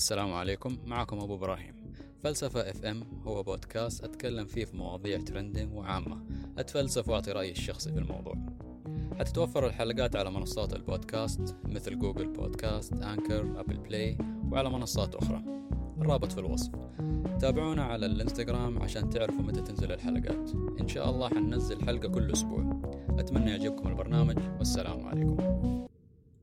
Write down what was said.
السلام عليكم معكم أبو إبراهيم. فلسفة FM هو بودكاست أتكلم فيه في مواضيع trending وعامة. أتفلسف وأعطي رأيي الشخصي في الموضوع. حتتوفر الحلقات على منصات البودكاست مثل Google Podcast Anchor Apple Play وعلى منصات أخرى. الرابط في الوصف. تابعونا على الإنستغرام عشان تعرفوا متى تنزل الحلقات. إن شاء الله حننزل حلقة كل أسبوع. أتمنى يعجبكم البرنامج. والسلام عليكم.